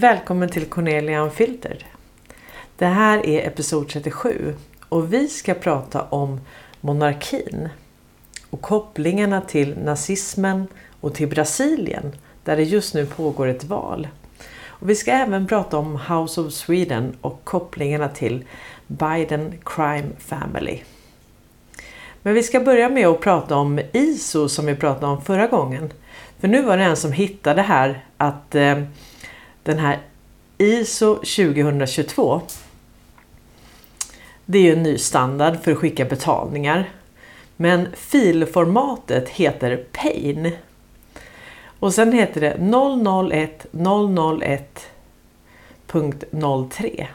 Välkommen till Cornelia Unfiltered. Det här är episod 37 och vi ska prata om monarkin och kopplingarna till nazismen och till Brasilien där det just nu pågår ett val. Och vi ska även prata om House of Sweden och kopplingarna till Biden Crime Family. Men vi ska börja med att prata om ISO som vi pratade om förra gången. För nu var det en som hittade här att eh, den här ISO 2022 det är ju en ny standard för att skicka betalningar. Men filformatet heter PAIN. Och sen heter det 001001.03 113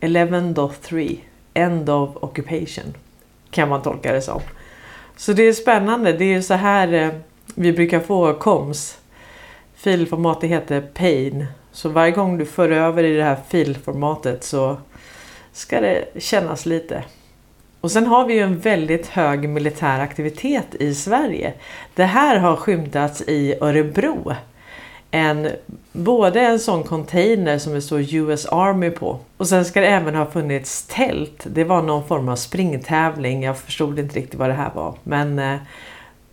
11.3 End of Occupation kan man tolka det som. Så det är spännande. Det är så här eh, vi brukar få koms. Filformatet heter PAIN. Så varje gång du för över i det här filformatet så ska det kännas lite. Och sen har vi ju en väldigt hög militär aktivitet i Sverige. Det här har skymtats i Örebro. En, både en sån container som det står US Army på och sen ska det även ha funnits tält. Det var någon form av springtävling. Jag förstod inte riktigt vad det här var. Men eh,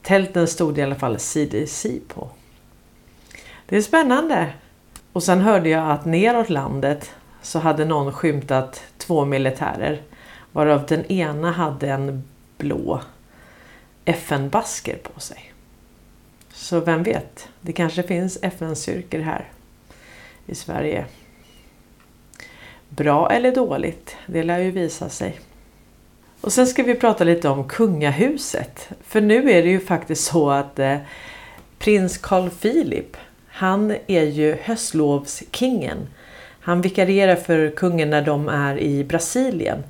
tälten stod i alla fall CDC på. Det är spännande. Och sen hörde jag att neråt landet så hade någon skymtat två militärer. Varav den ena hade en blå FN-basker på sig. Så vem vet, det kanske finns FN-styrkor här i Sverige. Bra eller dåligt, det lär ju visa sig. Och sen ska vi prata lite om kungahuset. För nu är det ju faktiskt så att eh, prins Carl Philip, han är ju höstlovskingen. Han vikarierar för kungen när de är i Brasilien.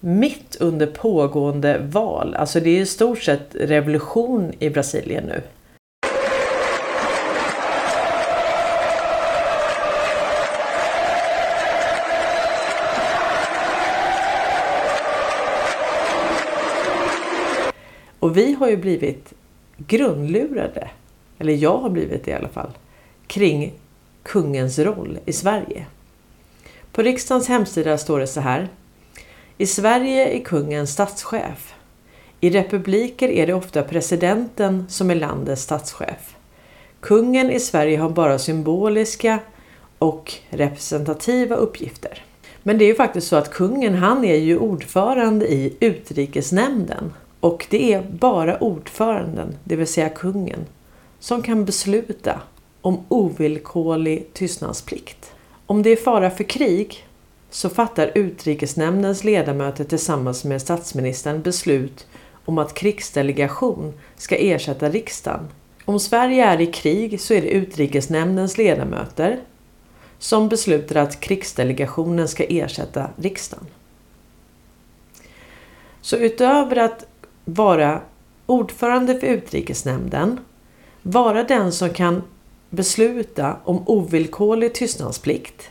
Mitt under pågående val. Alltså det är i stort sett revolution i Brasilien nu. Och vi har ju blivit grundlurade, eller jag har blivit det i alla fall, kring kungens roll i Sverige. På riksdagens hemsida står det så här. I Sverige är kungen statschef. I republiker är det ofta presidenten som är landets statschef. Kungen i Sverige har bara symboliska och representativa uppgifter. Men det är ju faktiskt så att kungen han är ju ordförande i utrikesnämnden och det är bara ordföranden, det vill säga kungen, som kan besluta om ovillkorlig tystnadsplikt. Om det är fara för krig så fattar utrikesnämndens ledamöter tillsammans med statsministern beslut om att krigsdelegation ska ersätta riksdagen. Om Sverige är i krig så är det utrikesnämndens ledamöter som beslutar att krigsdelegationen ska ersätta riksdagen. Så utöver att vara ordförande för utrikesnämnden, vara den som kan besluta om ovillkorlig tystnadsplikt,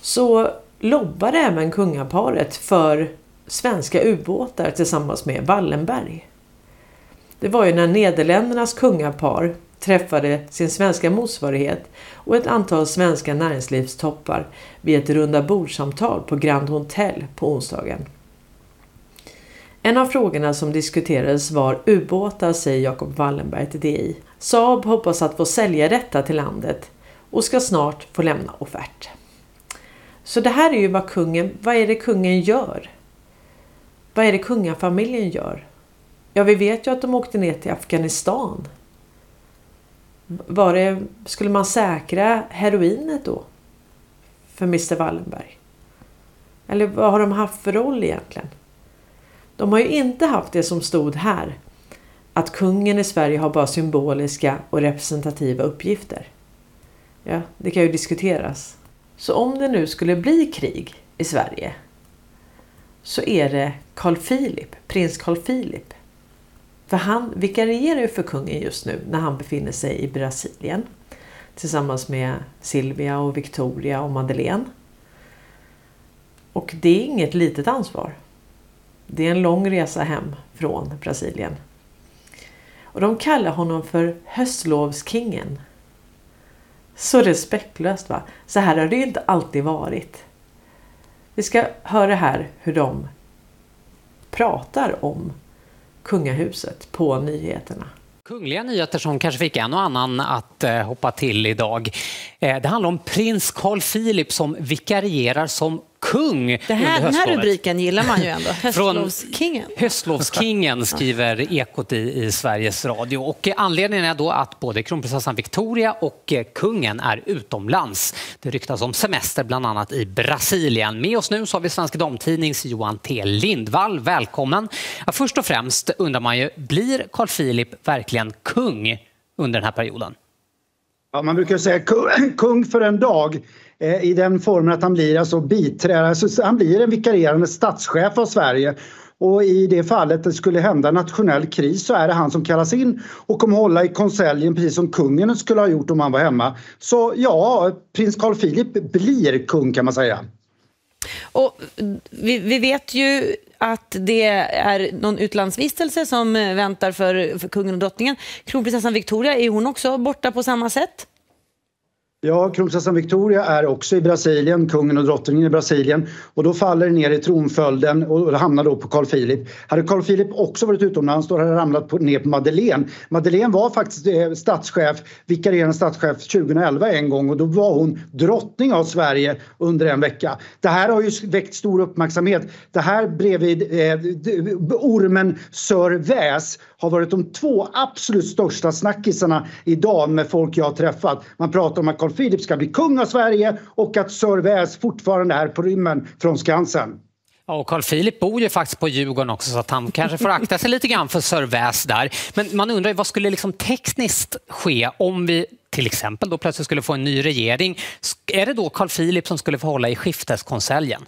så lobbade även kungaparet för svenska ubåtar tillsammans med Wallenberg. Det var ju när Nederländernas kungapar träffade sin svenska motsvarighet och ett antal svenska näringslivstoppar vid ett runda bordsamtal på Grand Hotel på onsdagen. En av frågorna som diskuterades var ubåtar, säger Jacob Wallenberg till DI. Saab hoppas att få sälja detta till landet och ska snart få lämna offert. Så det här är ju vad kungen, vad är det kungen gör? Vad är det kungafamiljen gör? Ja, vi vet ju att de åkte ner till Afghanistan. Var det, skulle man säkra heroinet då? För Mr Wallenberg? Eller vad har de haft för roll egentligen? De har ju inte haft det som stod här. Att kungen i Sverige har bara symboliska och representativa uppgifter. Ja, det kan ju diskuteras. Så om det nu skulle bli krig i Sverige så är det Carl Philip, prins Carl Philip. För han vikarierar ju för kungen just nu när han befinner sig i Brasilien tillsammans med Silvia och Victoria och Madeleine. Och det är inget litet ansvar. Det är en lång resa hem från Brasilien. Och de kallar honom för höstlovskingen. Så respektlöst va? Så här har det ju inte alltid varit. Vi ska höra här hur de pratar om kungahuset på nyheterna. Kungliga nyheter som kanske fick en och annan att eh, hoppa till idag. Eh, det handlar om prins Carl Philip som vikarierar som kung det här, Den här rubriken gillar man ju ändå. Höstlovskingen. Höstlovskingen skriver Ekot i, i, Sveriges Radio. Och anledningen är då att både kronprinsessan Victoria och kungen är utomlands. Det ryktas om semester bland annat i Brasilien. Med oss nu så har vi Svenska Damtidnings Johan T Lindvall. Välkommen! Ja, först och främst undrar man ju, blir Carl Philip verkligen kung under den här perioden? Ja, man brukar säga kung för en dag. Eh, I den formen att han blir alltså biträdande, alltså han blir en vikarierande statschef av Sverige. Och i det fallet det skulle hända nationell kris så är det han som kallas in och kommer hålla i konseljen precis som kungen skulle ha gjort om han var hemma. Så ja, prins Carl Philip blir kung kan man säga. Och vi, vi vet ju att det är någon utlandsvistelse som väntar för, för kungen och drottningen. Kronprinsessan Victoria, är hon också borta på samma sätt? Ja, kronprinsessan Victoria är också i Brasilien, kungen och drottningen i Brasilien och då faller det ner i tronföljden och hamnar då på Carl Philip. Hade Carl Philip också varit utomlands då hade det ramlat på, ner på Madeleine. Madeleine var faktiskt eh, statschef, vikarierande statschef 2011 en gång och då var hon drottning av Sverige under en vecka. Det här har ju väckt stor uppmärksamhet. Det här bredvid eh, ormen Sir Väs har varit de två absolut största snackisarna idag med folk jag har träffat. Man pratar om att Carl Philip ska bli kung av Sverige och att Sir Väs fortfarande är på rymmen från Skansen. Ja, och Carl Philip bor ju faktiskt på Djurgården också så att han kanske får akta sig lite grann för Sir Väs där. Men man undrar ju, vad skulle liksom tekniskt ske om vi till exempel då plötsligt skulle få en ny regering? Är det då Carl Philip som skulle få hålla i skifteskonseljen?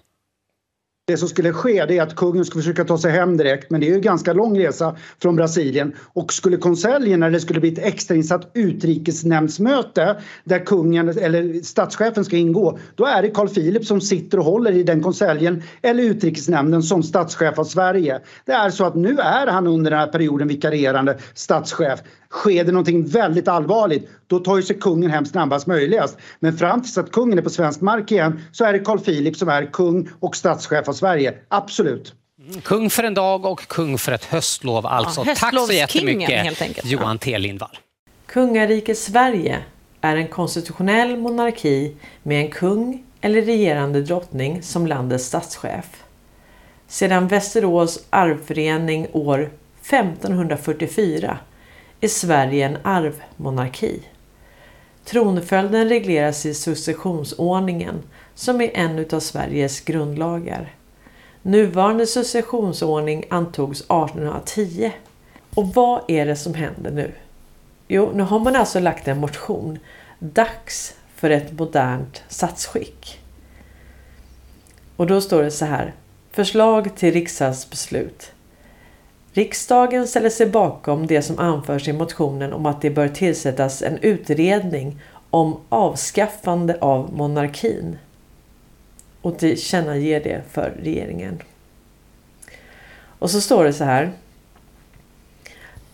Det som skulle ske är att kungen skulle försöka ta sig hem direkt men det är ju en ganska lång resa från Brasilien och skulle konseljen när det skulle bli ett extrainsatt utrikesnämndsmöte där kungen eller statschefen ska ingå då är det Carl Philip som sitter och håller i den konseljen eller utrikesnämnden som statschef av Sverige. Det är så att nu är han under den här perioden vikarierande statschef Sker det någonting väldigt allvarligt, då tar ju sig kungen hem snabbast möjligast. Men fram tills att kungen är på svensk mark igen så är det Carl Philip som är kung och statschef av Sverige. Absolut. Kung för en dag och kung för ett höstlov alltså. Ja, Tack så jättemycket Johan T Lindvall. Kungariket Sverige är en konstitutionell monarki med en kung eller regerande drottning som landets statschef. Sedan Västerås arvförening år 1544 är Sverige en arvmonarki. Tronföljden regleras i successionsordningen som är en av Sveriges grundlagar. Nuvarande successionsordning antogs 1810. Och vad är det som händer nu? Jo, nu har man alltså lagt en motion. Dags för ett modernt statsskick. Och då står det så här. Förslag till riksdagsbeslut. Riksdagen ställer sig bakom det som anförs i motionen om att det bör tillsättas en utredning om avskaffande av monarkin och tillkännager det för regeringen. Och så står det så här.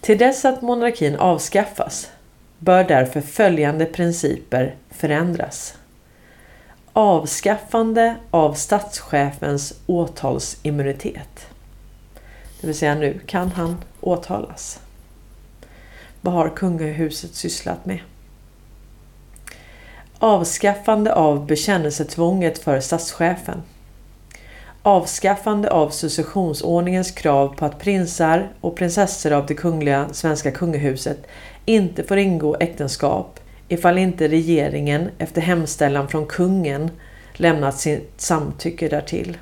Till dess att monarkin avskaffas bör därför följande principer förändras. Avskaffande av statschefens åtalsimmunitet. Det vill säga nu kan han åtalas. Vad har kungahuset sysslat med? Avskaffande av bekännelsetvånget för statschefen. Avskaffande av successionsordningens krav på att prinsar och prinsessor av det kungliga svenska kungahuset inte får ingå äktenskap ifall inte regeringen efter hemställan från kungen lämnat sitt samtycke därtill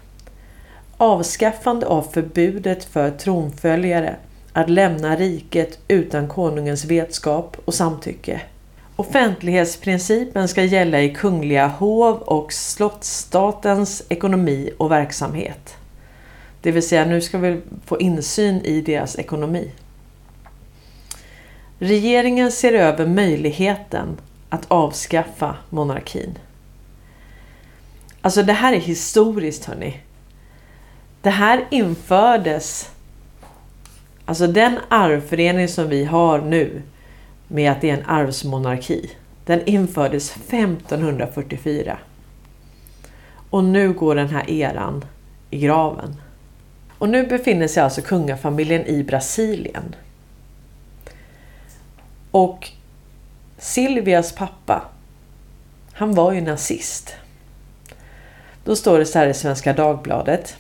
avskaffande av förbudet för tronföljare att lämna riket utan konungens vetskap och samtycke. Offentlighetsprincipen ska gälla i kungliga hov och slottsstatens ekonomi och verksamhet. Det vill säga nu ska vi få insyn i deras ekonomi. Regeringen ser över möjligheten att avskaffa monarkin. Alltså det här är historiskt hörni. Det här infördes, alltså den arvförening som vi har nu med att det är en arvsmonarki. den infördes 1544. Och nu går den här eran i graven. Och nu befinner sig alltså kungafamiljen i Brasilien. Och Silvias pappa, han var ju nazist. Då står det så här i Svenska Dagbladet.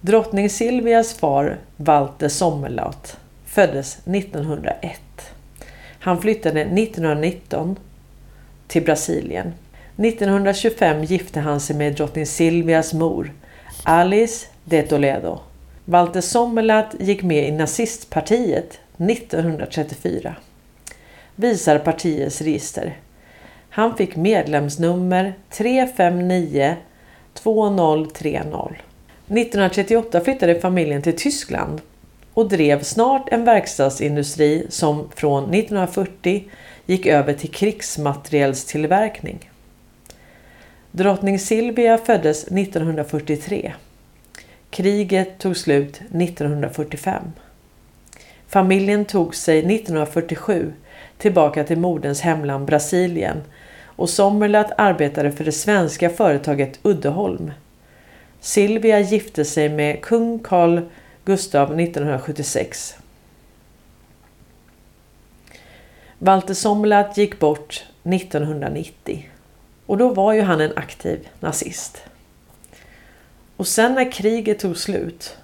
Drottning Silvias far Walter Sommerlath föddes 1901. Han flyttade 1919 till Brasilien. 1925 gifte han sig med drottning Silvias mor Alice de Toledo. Walter Sommerlath gick med i nazistpartiet 1934. Visar partiets register. Han fick medlemsnummer 359 2030. 1938 flyttade familjen till Tyskland och drev snart en verkstadsindustri som från 1940 gick över till krigsmaterielstillverkning. Drottning Silvia föddes 1943. Kriget tog slut 1945. Familjen tog sig 1947 tillbaka till moderns hemland Brasilien och Sommerlath arbetade för det svenska företaget Uddeholm. Silvia gifte sig med kung Carl Gustav 1976. Walter Sommerlath gick bort 1990 och då var ju han en aktiv nazist. Och sen när kriget tog slut,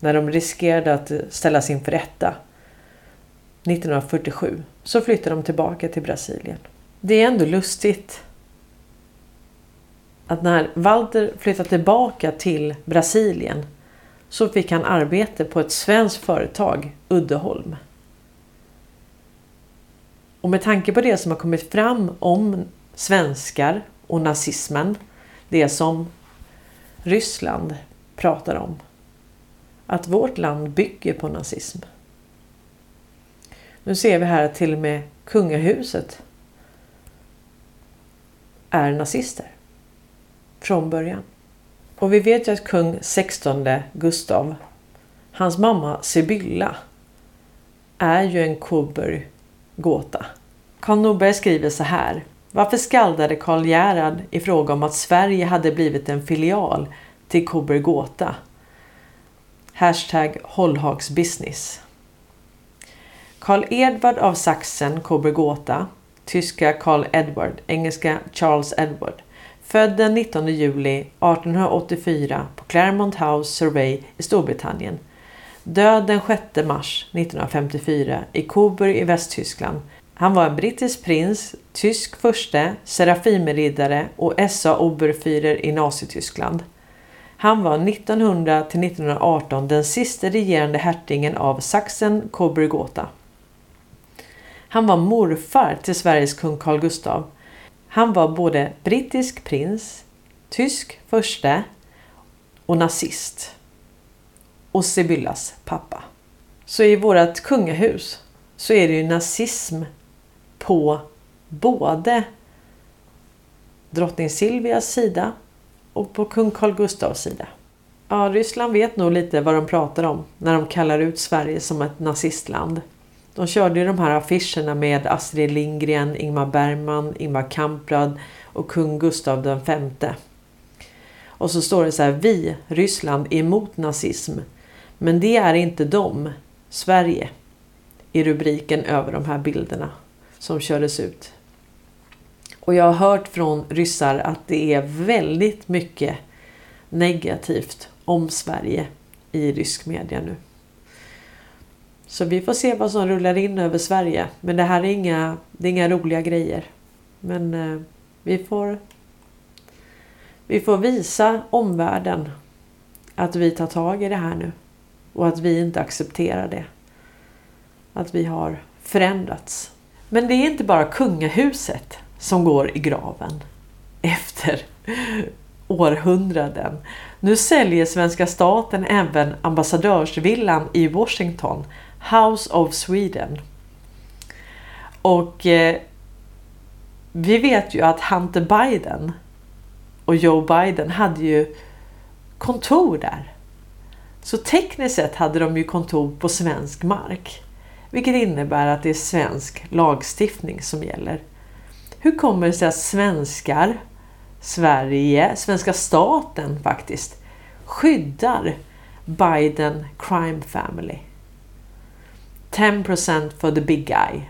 när de riskerade att ställas inför rätta 1947 så flyttade de tillbaka till Brasilien. Det är ändå lustigt att när Walter flyttade tillbaka till Brasilien så fick han arbete på ett svenskt företag, Uddeholm. Och med tanke på det som har kommit fram om svenskar och nazismen, det som Ryssland pratar om, att vårt land bygger på nazism. Nu ser vi här att till och med kungahuset är nazister från början. Och vi vet ju att kung 16 Gustav, hans mamma Sibylla, är ju en Coburg gåta. Karl Norberg skriver så här. Varför skaldade Karl Gerhard i fråga om att Sverige hade blivit en filial till Coburg gåta? Hashtag Hållhagsbusiness. Karl Edvard av Sachsen Coburg gåta, tyska Karl Edward, engelska Charles Edward Född den 19 juli 1884 på Claremont House, Survey i Storbritannien. Död den 6 mars 1954 i Coburg i Västtyskland. Han var en brittisk prins, tysk furste, Serafimerriddare och SA Oberführer i Nazityskland. Han var 1900 till 1918 den sista regerande hertigen av Sachsen Coburg Gotha. Han var morfar till Sveriges kung Carl Gustaf han var både brittisk prins, tysk förste och nazist. Och Sibyllas pappa. Så i vårt kungahus så är det ju nazism på både drottning Silvias sida och på kung Carl Gustavs sida. Ja, Ryssland vet nog lite vad de pratar om när de kallar ut Sverige som ett nazistland. De körde ju de här affischerna med Astrid Lindgren, Ingmar Bergman, Ingmar Kamprad och kung Gustav den femte. Och så står det så här, vi, Ryssland, är emot nazism. Men det är inte de, Sverige, i rubriken över de här bilderna som kördes ut. Och jag har hört från ryssar att det är väldigt mycket negativt om Sverige i rysk media nu. Så vi får se vad som rullar in över Sverige. Men det här är inga, det är inga roliga grejer. Men eh, vi får vi får visa omvärlden att vi tar tag i det här nu. Och att vi inte accepterar det. Att vi har förändrats. Men det är inte bara kungahuset som går i graven efter århundraden. Nu säljer svenska staten även ambassadörsvillan i Washington House of Sweden. Och eh, vi vet ju att Hunter Biden och Joe Biden hade ju kontor där. Så tekniskt sett hade de ju kontor på svensk mark. vilket innebär att det är svensk lagstiftning som gäller. Hur kommer det sig att svenskar, Sverige, svenska staten faktiskt, skyddar Biden crime family? 10% for the big guy.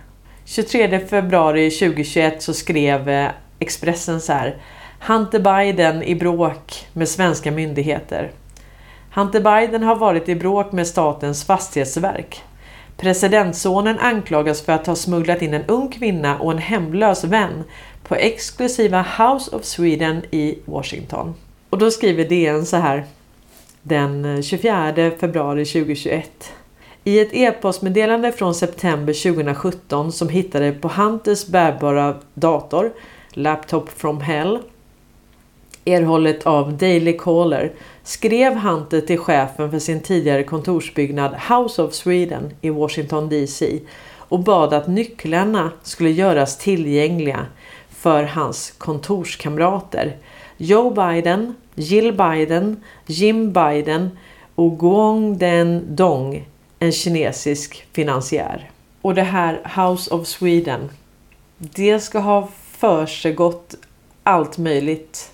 23 februari 2021 så skrev eh, Expressen så här. Hunter Biden i bråk med svenska myndigheter. Hunter Biden har varit i bråk med statens fastighetsverk. Presidentsonen anklagas för att ha smugglat in en ung kvinna och en hemlös vän på exklusiva House of Sweden i Washington. Och då skriver DN så här den eh, 24 februari 2021. I ett e-postmeddelande från september 2017 som hittade på Hunters bärbara dator Laptop from Hell erhållet av Daily Caller skrev Hunter till chefen för sin tidigare kontorsbyggnad House of Sweden i Washington DC och bad att nycklarna skulle göras tillgängliga för hans kontorskamrater. Joe Biden, Jill Biden, Jim Biden och Guang Den Dong, en kinesisk finansiär. Och det här House of Sweden, det ska ha försiggått allt möjligt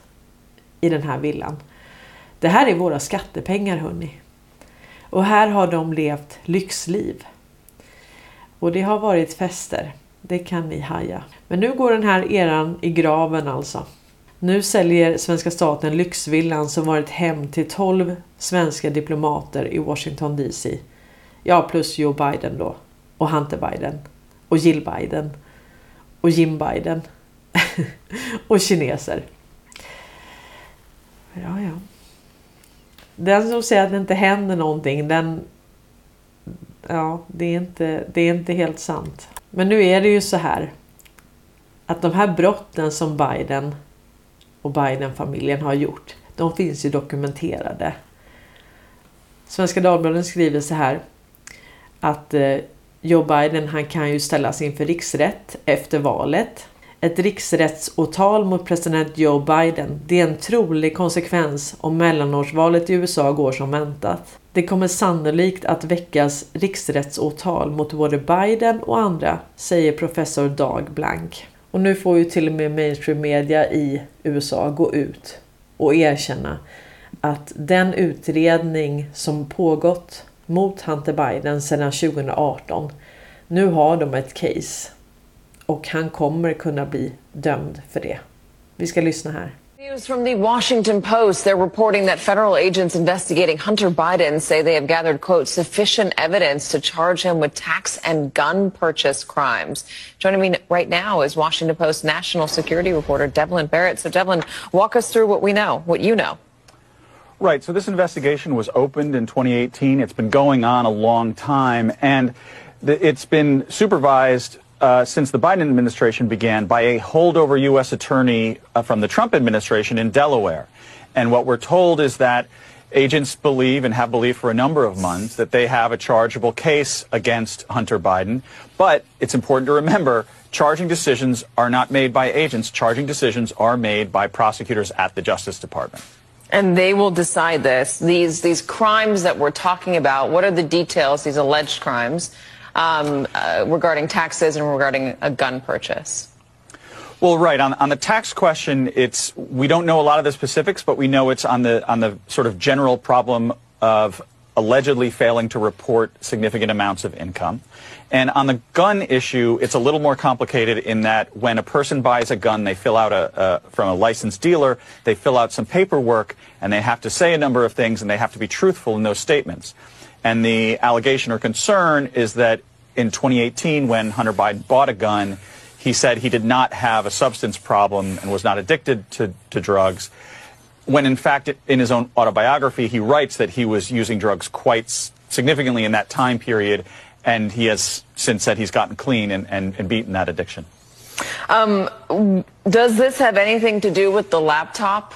i den här villan. Det här är våra skattepengar hörni. Och här har de levt lyxliv. Och det har varit fester. Det kan ni haja. Men nu går den här eran i graven alltså. Nu säljer svenska staten lyxvillan som varit hem till 12 svenska diplomater i Washington DC. Ja, plus Joe Biden då. Och Hunter Biden. Och Jill Biden. Och Jim Biden. och kineser. Ja, ja. Den som säger att det inte händer någonting, den... Ja, det är inte, det är inte helt sant. Men nu är det ju så här att de här brotten som Biden och Biden-familjen har gjort, de finns ju dokumenterade. Svenska Dagbladet skriver så här att eh, Joe Biden han kan ju ställas inför riksrätt efter valet ett riksrättsåtal mot president Joe Biden. Det är en trolig konsekvens om mellanårsvalet i USA går som väntat. Det kommer sannolikt att väckas riksrättsåtal mot både Biden och andra, säger professor Dag Blank. Och nu får ju till och med mainstream media i USA gå ut och erkänna att den utredning som pågått mot Hunter Biden sedan 2018, nu har de ett case och han kommer kunna bli dömd för det. Vi ska lyssna här. News from the Washington Post. They're reporting that federal agents investigating Hunter Biden say they have gathered, quote, sufficient evidence to charge him with tax and gun purchase crimes. Joining me right now is Washington Post national security reporter Devlin Barrett. So, Devlin, walk us through what we know, what you know. Right. So, this investigation was opened in 2018. It's been going on a long time, and it's been supervised uh, since the Biden administration began by a holdover U.S. attorney uh, from the Trump administration in Delaware. And what we're told is that agents believe and have believed for a number of months that they have a chargeable case against Hunter Biden. But it's important to remember charging decisions are not made by agents. Charging decisions are made by prosecutors at the Justice Department. And they will decide this. These, these crimes that we're talking about, what are the details, these alleged crimes? um, uh, regarding taxes and regarding a gun purchase? Well, right on, on the tax question, it's we don't know a lot of the specifics, but we know it's on the on the sort of general problem of allegedly failing to report significant amounts of income. And on the gun issue, it's a little more complicated in that when a person buys a gun, they fill out a, a, from a licensed dealer, they fill out some paperwork, and they have to say a number of things, and they have to be truthful in those statements. And the allegation or concern is that in 2018, when Hunter Biden bought a gun, he said he did not have a substance problem and was not addicted to, to drugs. When in fact, in his own autobiography, he writes that he was using drugs quite significantly in that time period, and he has since said he's gotten clean and, and, and beaten that addiction. Um, does this have anything to do with the laptop?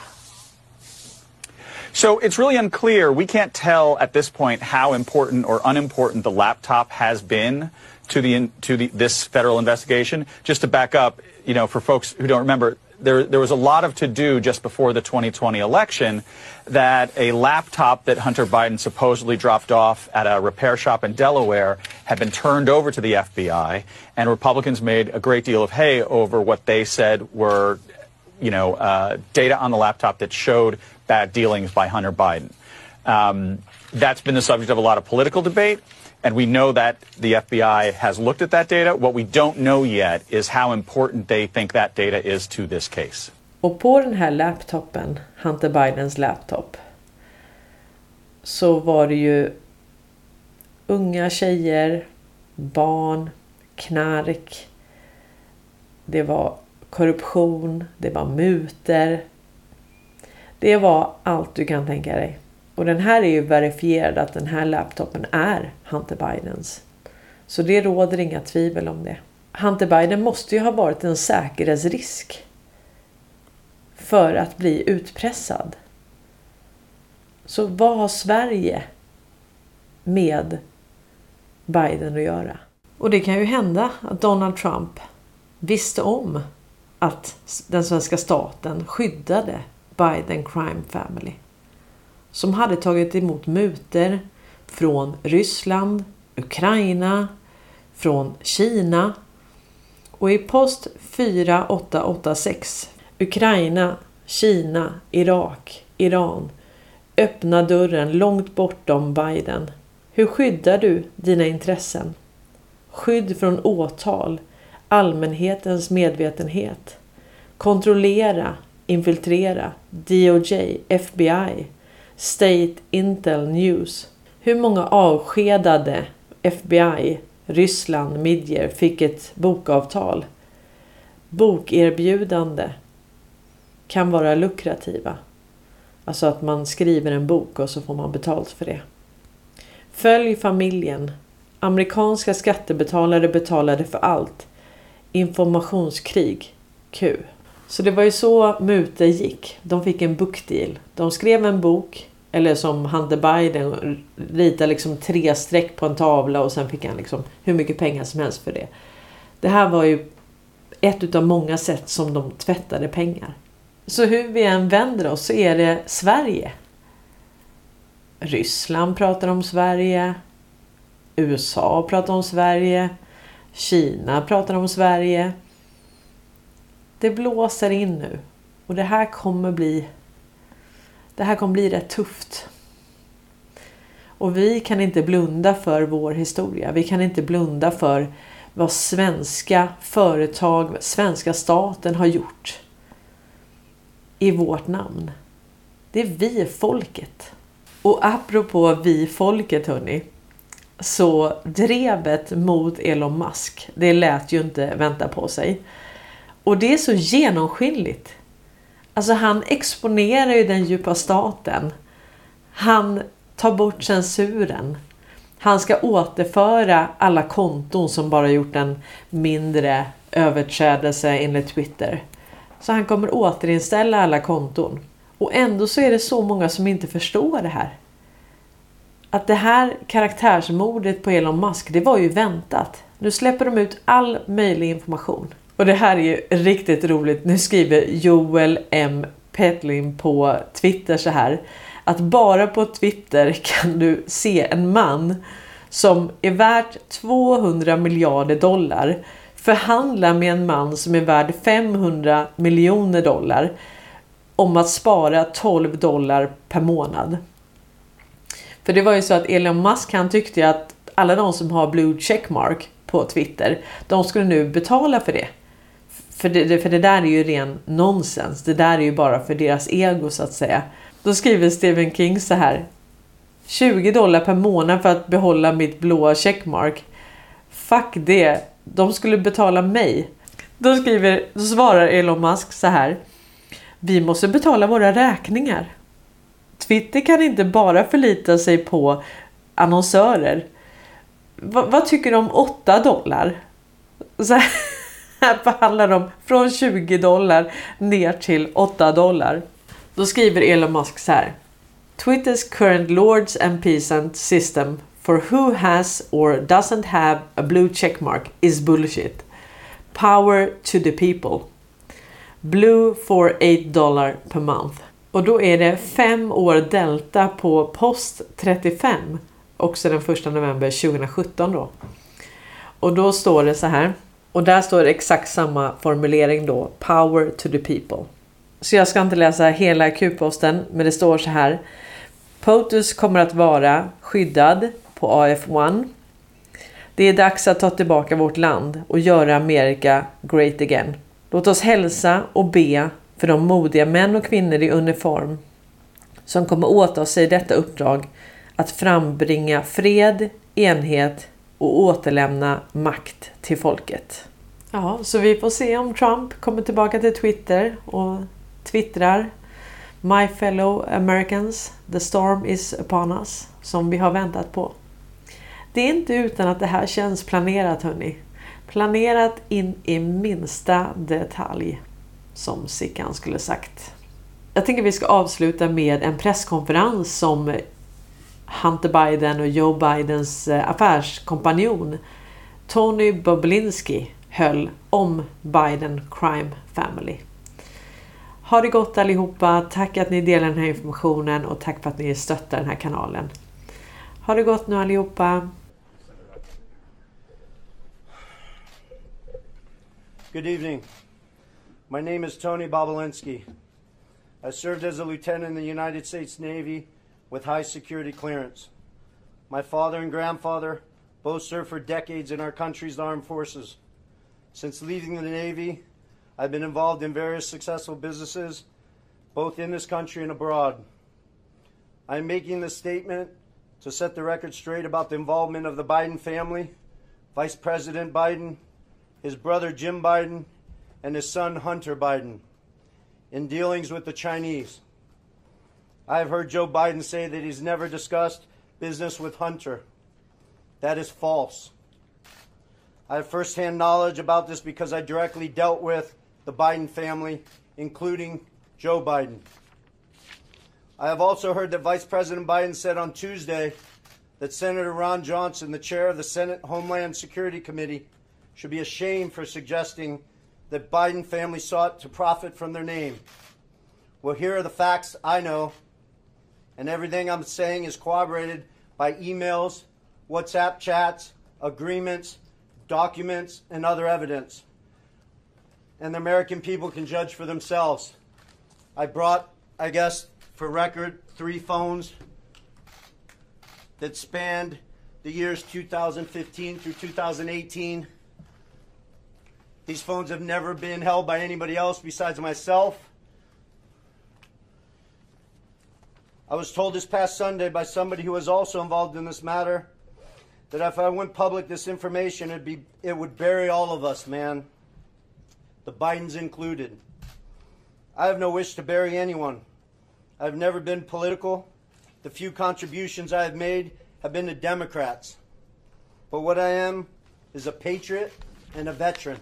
So it's really unclear. We can't tell at this point how important or unimportant the laptop has been to the to the, this federal investigation. Just to back up, you know, for folks who don't remember, there, there was a lot of to do just before the 2020 election that a laptop that Hunter Biden supposedly dropped off at a repair shop in Delaware had been turned over to the FBI, and Republicans made a great deal of hay over what they said were, you know, uh, data on the laptop that showed bad dealings by Hunter Biden. Um, that's been the subject of a lot of political debate. And we know that the FBI has looked at that data. What we don't know yet is how important they think that data is to this case. Och på den här laptopen, Hunter Bidens laptop, så var det ju unga tjejer, barn, knark. Det var korruption, det var muter. Det var allt du kan tänka dig. Och den här är ju verifierad att den här laptopen är Hunter Bidens. Så det råder inga tvivel om det. Hunter Biden måste ju ha varit en säkerhetsrisk för att bli utpressad. Så vad har Sverige med Biden att göra? Och det kan ju hända att Donald Trump visste om att den svenska staten skyddade Biden Crime Family som hade tagit emot muter från Ryssland, Ukraina, från Kina och i post 4886 Ukraina, Kina, Irak, Iran öppna dörren långt bortom Biden. Hur skyddar du dina intressen? Skydd från åtal, allmänhetens medvetenhet. Kontrollera, infiltrera, DOJ, FBI, State Intel News. Hur många avskedade FBI, Ryssland, Midyear fick ett bokavtal? Bokerbjudande kan vara lukrativa. Alltså att man skriver en bok och så får man betalt för det. Följ familjen. Amerikanska skattebetalare betalade för allt. Informationskrig. Q. Så det var ju så mutor gick. De fick en bookdeal. De skrev en bok. Eller som Hunter Biden ritade liksom tre streck på en tavla och sen fick han liksom hur mycket pengar som helst för det. Det här var ju ett utav många sätt som de tvättade pengar. Så hur vi än vänder oss så är det Sverige. Ryssland pratar om Sverige. USA pratar om Sverige. Kina pratar om Sverige. Det blåser in nu och det här kommer bli det här kommer bli rätt tufft. Och vi kan inte blunda för vår historia. Vi kan inte blunda för vad svenska företag, svenska staten har gjort i vårt namn. Det är vi folket. Och apropå vi folket hörni. Så drevet mot Elon Musk, det lät ju inte vänta på sig. Och det är så genomskinligt. Alltså han exponerar ju den djupa staten. Han tar bort censuren. Han ska återföra alla konton som bara gjort en mindre överträdelse enligt Twitter. Så han kommer återinställa alla konton. Och ändå så är det så många som inte förstår det här. Att det här karaktärsmordet på Elon Musk, det var ju väntat. Nu släpper de ut all möjlig information. Och det här är ju riktigt roligt. Nu skriver Joel M. Petlin på Twitter så här. Att bara på Twitter kan du se en man som är värt 200 miljarder dollar förhandla med en man som är värd 500 miljoner dollar om att spara 12 dollar per månad. För det var ju så att Elon Musk han tyckte att alla de som har blue checkmark på Twitter, de skulle nu betala för det. För det, för det där är ju ren nonsens. Det där är ju bara för deras ego så att säga. Då skriver Stephen King så här. 20 dollar per månad för att behålla mitt blåa checkmark. Fuck det. De skulle betala mig. Då, skriver, då svarar Elon Musk så här. Vi måste betala våra räkningar. Twitter kan inte bara förlita sig på annonsörer. Va, vad tycker du om 8 dollar? Så här, här förhandlar de från 20 dollar ner till 8 dollar. Då skriver Elon Musk så här. Twitters current lords and peasant system for who has or doesn't have a blue checkmark is bullshit. Power to the people. Blue for 8 dollar per month. Och då är det fem år delta på post 35. Också den 1 november 2017 då. Och då står det så här. Och där står det exakt samma formulering då. Power to the people. Så jag ska inte läsa hela Q-posten men det står så här. POTUS kommer att vara skyddad på AF1. Det är dags att ta tillbaka vårt land och göra Amerika great again. Låt oss hälsa och be för de modiga män och kvinnor i uniform som kommer åta sig detta uppdrag att frambringa fred, enhet och återlämna makt till folket. Ja, så vi får se om Trump kommer tillbaka till Twitter och twittrar My fellow Americans, the storm is upon us, som vi har väntat på. Det är inte utan att det här känns planerat hörni. Planerat in i minsta detalj, som Sickan skulle sagt. Jag tänker vi ska avsluta med en presskonferens som Hunter Biden och Joe Bidens eh, affärskompanjon Tony Boblinski höll om Biden Crime Family. Ha det gott allihopa. Tack att ni delar den här informationen och tack för att ni stöttar den här kanalen. Ha det gott nu allihopa. Good evening. My name is Tony Bobulinski. I served as a lieutenant in the United States Navy with high security clearance. My father and grandfather both served for decades in our country's armed forces. Since leaving the Navy, I've been involved in various successful businesses, both in this country and abroad. I'm making this statement to set the record straight about the involvement of the Biden family, Vice President Biden, his brother Jim Biden, and his son Hunter Biden in dealings with the Chinese. I've heard Joe Biden say that he's never discussed business with Hunter. That is false. I have firsthand knowledge about this because I directly dealt with the Biden family, including Joe Biden. I have also heard that Vice President Biden said on Tuesday that Senator Ron Johnson, the chair of the Senate Homeland Security Committee, should be ashamed for suggesting that Biden family sought to profit from their name. Well, here are the facts I know, and everything I'm saying is corroborated by emails, WhatsApp chats, agreements, documents, and other evidence. And the American people can judge for themselves. I brought, I guess, for record, three phones that spanned the years 2015 through 2018. These phones have never been held by anybody else besides myself. I was told this past Sunday by somebody who was also involved in this matter that if I went public this information, it'd be it would bury all of us, man. The Bidens included. I have no wish to bury anyone. I've never been political. The few contributions I have made have been to Democrats. But what I am is a patriot and a veteran.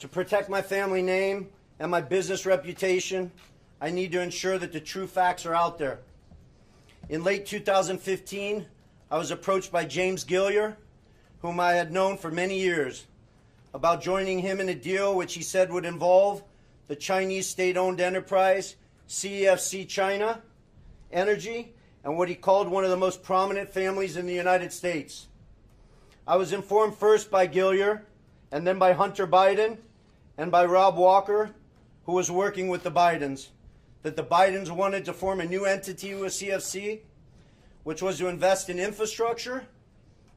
To protect my family name and my business reputation, I need to ensure that the true facts are out there. In late 2015, I was approached by James Gillier, whom I had known for many years, about joining him in a deal which he said would involve the Chinese state owned enterprise CEFC China Energy and what he called one of the most prominent families in the United States. I was informed first by Gillier and then by Hunter Biden and by Rob Walker, who was working with the Bidens, that the Bidens wanted to form a new entity with CFC, which was to invest in infrastructure,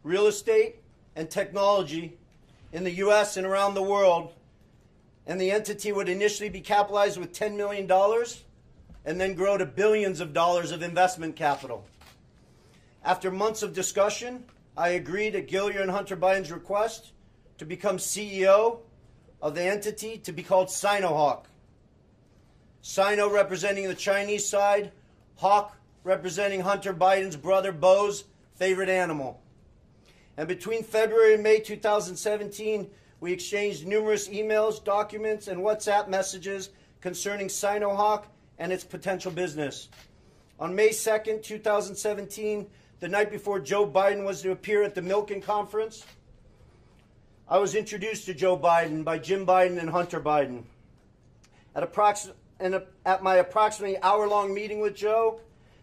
real estate, and technology in the U.S. and around the world. And the entity would initially be capitalized with $10 million and then grow to billions of dollars of investment capital. After months of discussion, I agreed at Gillier and Hunter Biden's request to become CEO of the entity to be called Sinohawk. Sino representing the Chinese side, Hawk representing Hunter Biden's brother Bo's favorite animal. And between February and May 2017, we exchanged numerous emails, documents, and WhatsApp messages concerning Sinohawk and its potential business. On May 2nd, 2017, the night before Joe Biden was to appear at the Milken Conference, I was introduced to Joe Biden by Jim Biden and Hunter Biden. At, approx- a, at my approximately hour long meeting with Joe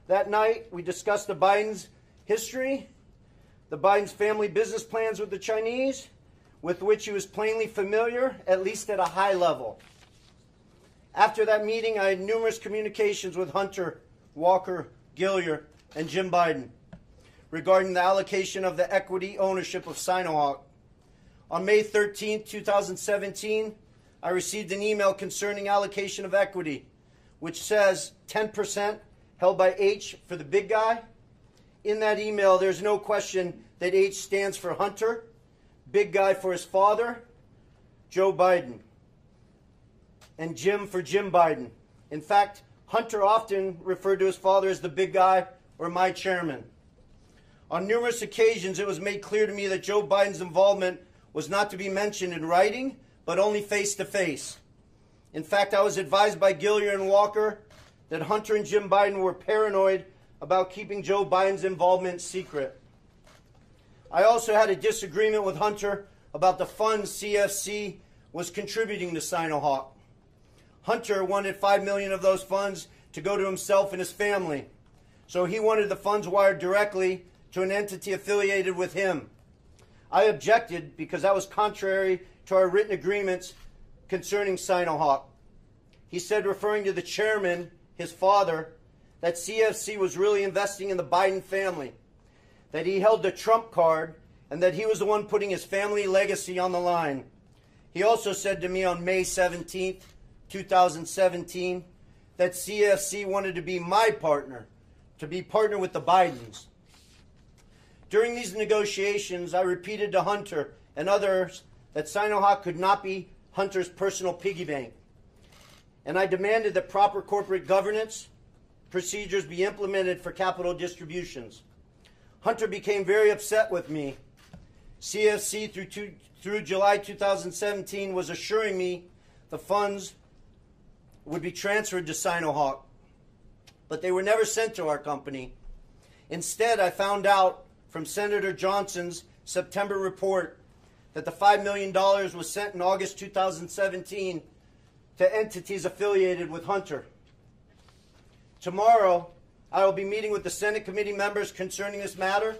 that night, we discussed the Biden's history, the Biden's family business plans with the Chinese, with which he was plainly familiar, at least at a high level. After that meeting, I had numerous communications with Hunter, Walker, Gillier, and Jim Biden regarding the allocation of the equity ownership of Sinohawk. On May 13, 2017, I received an email concerning allocation of equity, which says 10% held by H for the big guy. In that email, there's no question that H stands for Hunter, big guy for his father, Joe Biden, and Jim for Jim Biden. In fact, Hunter often referred to his father as the big guy or my chairman. On numerous occasions, it was made clear to me that Joe Biden's involvement was not to be mentioned in writing, but only face to face. In fact, I was advised by Gillier and Walker that Hunter and Jim Biden were paranoid about keeping Joe Biden's involvement secret. I also had a disagreement with Hunter about the funds CFC was contributing to Sinohawk. Hunter wanted 5 million of those funds to go to himself and his family. So he wanted the funds wired directly to an entity affiliated with him. I objected because that was contrary to our written agreements concerning Sinohawk. He said, referring to the chairman, his father, that CFC was really investing in the Biden family, that he held the Trump card, and that he was the one putting his family legacy on the line. He also said to me on May 17th, 2017, that CFC wanted to be my partner, to be partner with the Bidens. During these negotiations, I repeated to Hunter and others that Sinohawk could not be Hunter's personal piggy bank. And I demanded that proper corporate governance procedures be implemented for capital distributions. Hunter became very upset with me. CFC through, two, through July 2017 was assuring me the funds would be transferred to Sinohawk, but they were never sent to our company. Instead, I found out from Senator Johnson's September report that the $5 million was sent in August 2017 to entities affiliated with Hunter. Tomorrow, I will be meeting with the Senate committee members concerning this matter,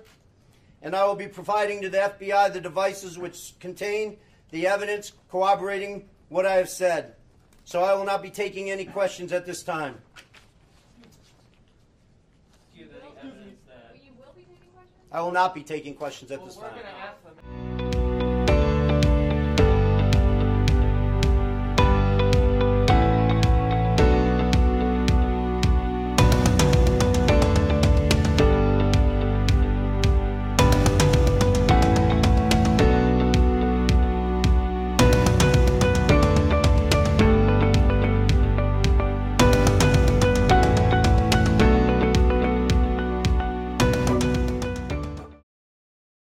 and I will be providing to the FBI the devices which contain the evidence corroborating what I have said. So I will not be taking any questions at this time. I will not be taking questions at this time.